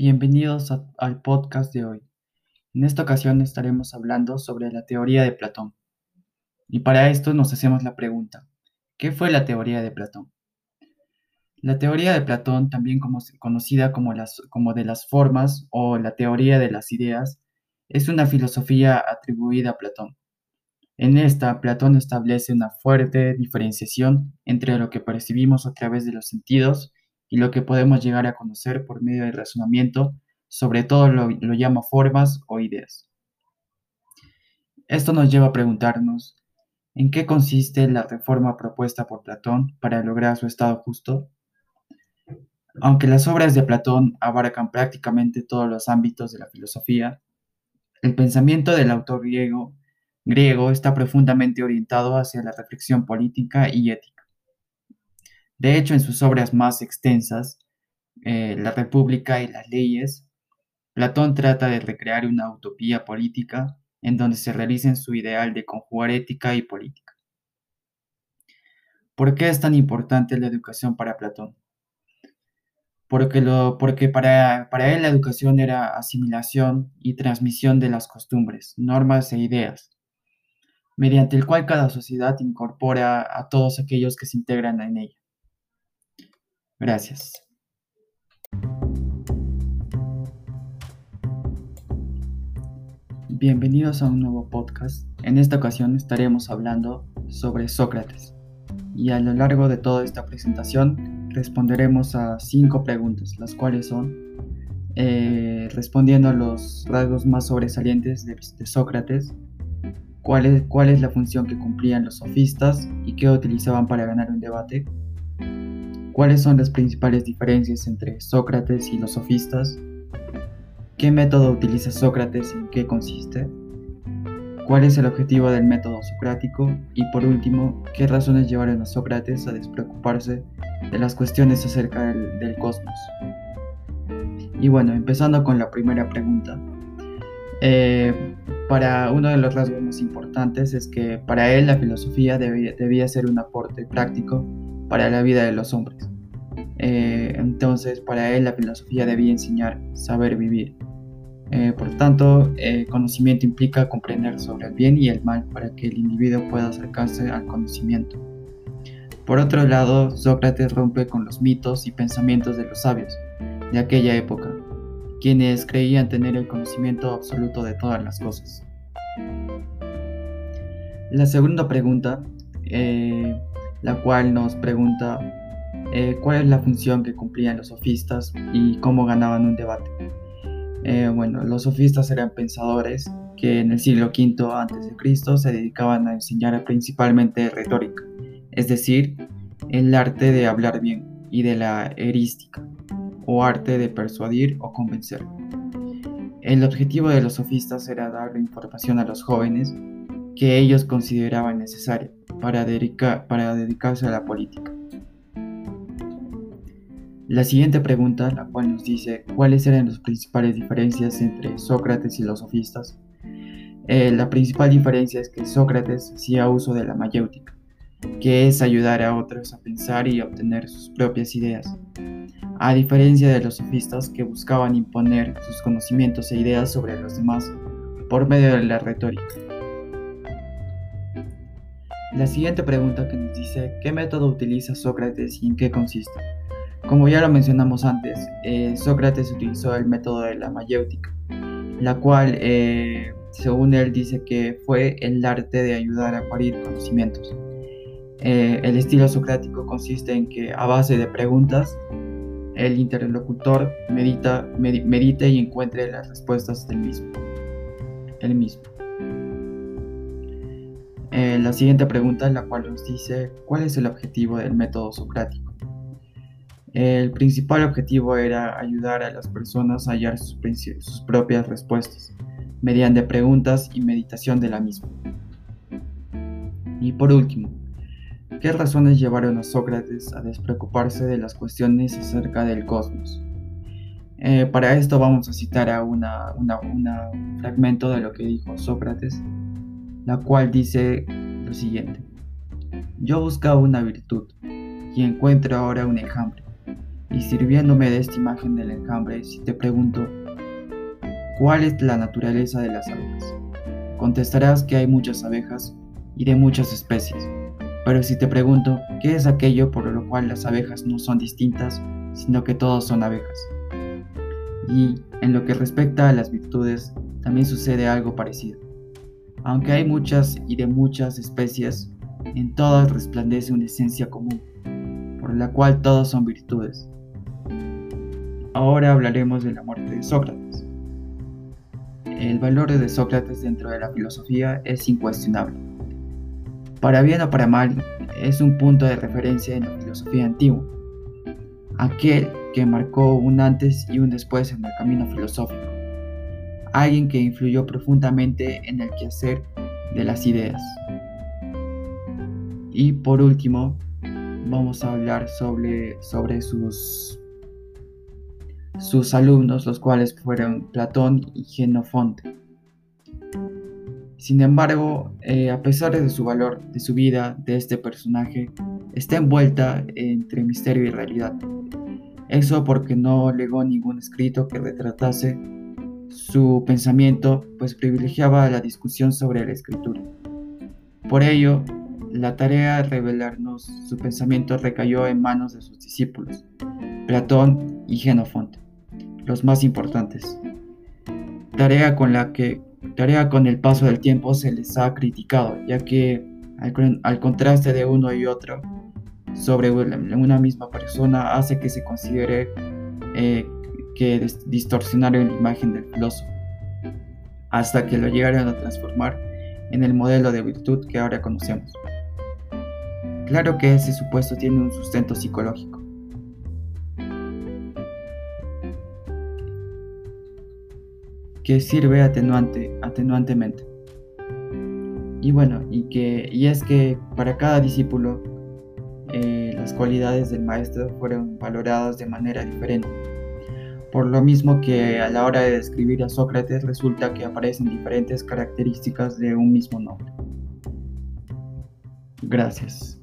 Bienvenidos al podcast de hoy. En esta ocasión estaremos hablando sobre la teoría de Platón. Y para esto nos hacemos la pregunta, ¿qué fue la teoría de Platón? La teoría de Platón, también conocida como, como de las formas o la teoría de las ideas, es una filosofía atribuida a Platón. En esta, Platón establece una fuerte diferenciación entre lo que percibimos a través de los sentidos y lo que podemos llegar a conocer por medio del razonamiento, sobre todo lo, lo llama formas o ideas. Esto nos lleva a preguntarnos, ¿en qué consiste la reforma propuesta por Platón para lograr su estado justo? Aunque las obras de Platón abarcan prácticamente todos los ámbitos de la filosofía, el pensamiento del autor griego, griego está profundamente orientado hacia la reflexión política y ética. De hecho, en sus obras más extensas, eh, La República y las leyes, Platón trata de recrear una utopía política en donde se realicen su ideal de conjugar ética y política. ¿Por qué es tan importante la educación para Platón? Porque para, para él la educación era asimilación y transmisión de las costumbres, normas e ideas, mediante el cual cada sociedad incorpora a todos aquellos que se integran en ella. Gracias. Bienvenidos a un nuevo podcast. En esta ocasión estaremos hablando sobre Sócrates. Y a lo largo de toda esta presentación responderemos a cinco preguntas, las cuales son eh, respondiendo a los rasgos más sobresalientes de, Sócrates, cuál es, cuál es la función que cumplían los sofistas y qué utilizaban para ganar un debate, ¿Cuáles son las principales diferencias entre Sócrates y los sofistas? ¿Qué método utiliza Sócrates y en qué consiste? ¿Cuál es el objetivo del método socrático? Y por último, ¿qué razones llevaron a Sócrates a despreocuparse de las cuestiones acerca del, cosmos? Y bueno, empezando con la primera pregunta. Eh, para uno de los rasgos más importantes es que para él la filosofía debía ser un aporte práctico para la vida de los hombres. Eh, entonces, para él la filosofía debía enseñar saber vivir. Eh, por tanto, el conocimiento implica comprender sobre el bien y el mal para que el individuo pueda acercarse al conocimiento. Por otro lado, Sócrates rompe con los mitos y pensamientos de los sabios de aquella época, quienes creían tener el conocimiento absoluto de todas las cosas. La segunda pregunta eh, la cual nos pregunta eh, cuál es la función que cumplían los sofistas y cómo ganaban un debate. Eh, bueno, los sofistas eran pensadores que en el siglo V a.C. se dedicaban a enseñar principalmente retórica, es decir, el arte de hablar bien y de la erística, o arte de persuadir o convencer. El objetivo de los sofistas era dar información a los jóvenes que ellos consideraban necesaria para, dedicarse a la política. La siguiente pregunta, la cual nos dice cuáles eran las principales diferencias entre Sócrates y los sofistas. Eh, la principal diferencia es que Sócrates hacía uso de la mayéutica, que es ayudar a otros a pensar y obtener sus propias ideas, a diferencia de los sofistas que buscaban imponer sus conocimientos e ideas sobre los demás por medio de la retórica. La siguiente pregunta que nos dice, ¿qué método utiliza Sócrates y en qué consiste? Como ya lo mencionamos antes, eh, Sócrates utilizó el método de la mayéutica, la cual, eh, según él, dice que fue el arte de ayudar a parir conocimientos. Eh, el estilo socrático consiste en que a base de preguntas, el interlocutor medita, medite y encuentre las respuestas del mismo. El mismo. Eh, la siguiente pregunta la cual nos dice cuál es el objetivo del método socrático. El principal objetivo era ayudar a las personas a hallar sus, propias respuestas mediante preguntas y meditación de la misma. Y por último, ¿qué razones llevaron a Sócrates a despreocuparse de las cuestiones acerca del cosmos? Eh, para esto vamos a citar a un fragmento de lo que dijo Sócrates la cual dice lo siguiente. Yo buscaba una virtud y encuentro ahora un enjambre. Y sirviéndome de esta imagen del enjambre, si te pregunto, ¿cuál es la naturaleza de las abejas? Contestarás que hay muchas abejas y de muchas especies. Pero si te pregunto, ¿qué es aquello por lo cual las abejas no son distintas, sino que todas son abejas? Y en lo que respecta a las virtudes, también sucede algo parecido. Aunque hay muchas y de muchas especies, en todas resplandece una esencia común, por la cual todas son virtudes. Ahora hablaremos de la muerte de Sócrates. El valor de Sócrates dentro de la filosofía es incuestionable. Para bien o para mal, es un punto de referencia en la filosofía antigua, aquel que marcó un antes y un después en el camino filosófico, alguien que influyó profundamente en el quehacer de las ideas. Y por último, vamos a hablar sobre, sobre sus, sus alumnos, los cuales fueron Platón y Genofonte. Sin embargo, eh, a pesar de su valor, de su vida, de este personaje, está envuelta entre misterio y realidad. Eso porque no legó ningún escrito que retratase su pensamiento, pues privilegiaba la discusión sobre la escritura. Por ello, la tarea de revelarnos su pensamiento recayó en manos de sus discípulos, Platón y Genofonte, los más importantes. Tarea con la que tarea con el paso del tiempo se les ha criticado, ya que al, contraste de uno y otro sobre una misma persona hace que se considere eh, que distorsionaron la imagen del filósofo, hasta que lo llegaron a transformar en el modelo de virtud que ahora conocemos. Claro que ese supuesto tiene un sustento psicológico. que sirve atenuante, atenuantemente. Y bueno, y, que, y es que para cada discípulo eh, las cualidades del maestro fueron valoradas de manera diferente. Por lo mismo que a la hora de describir a Sócrates resulta que aparecen diferentes características de un mismo nombre. Gracias.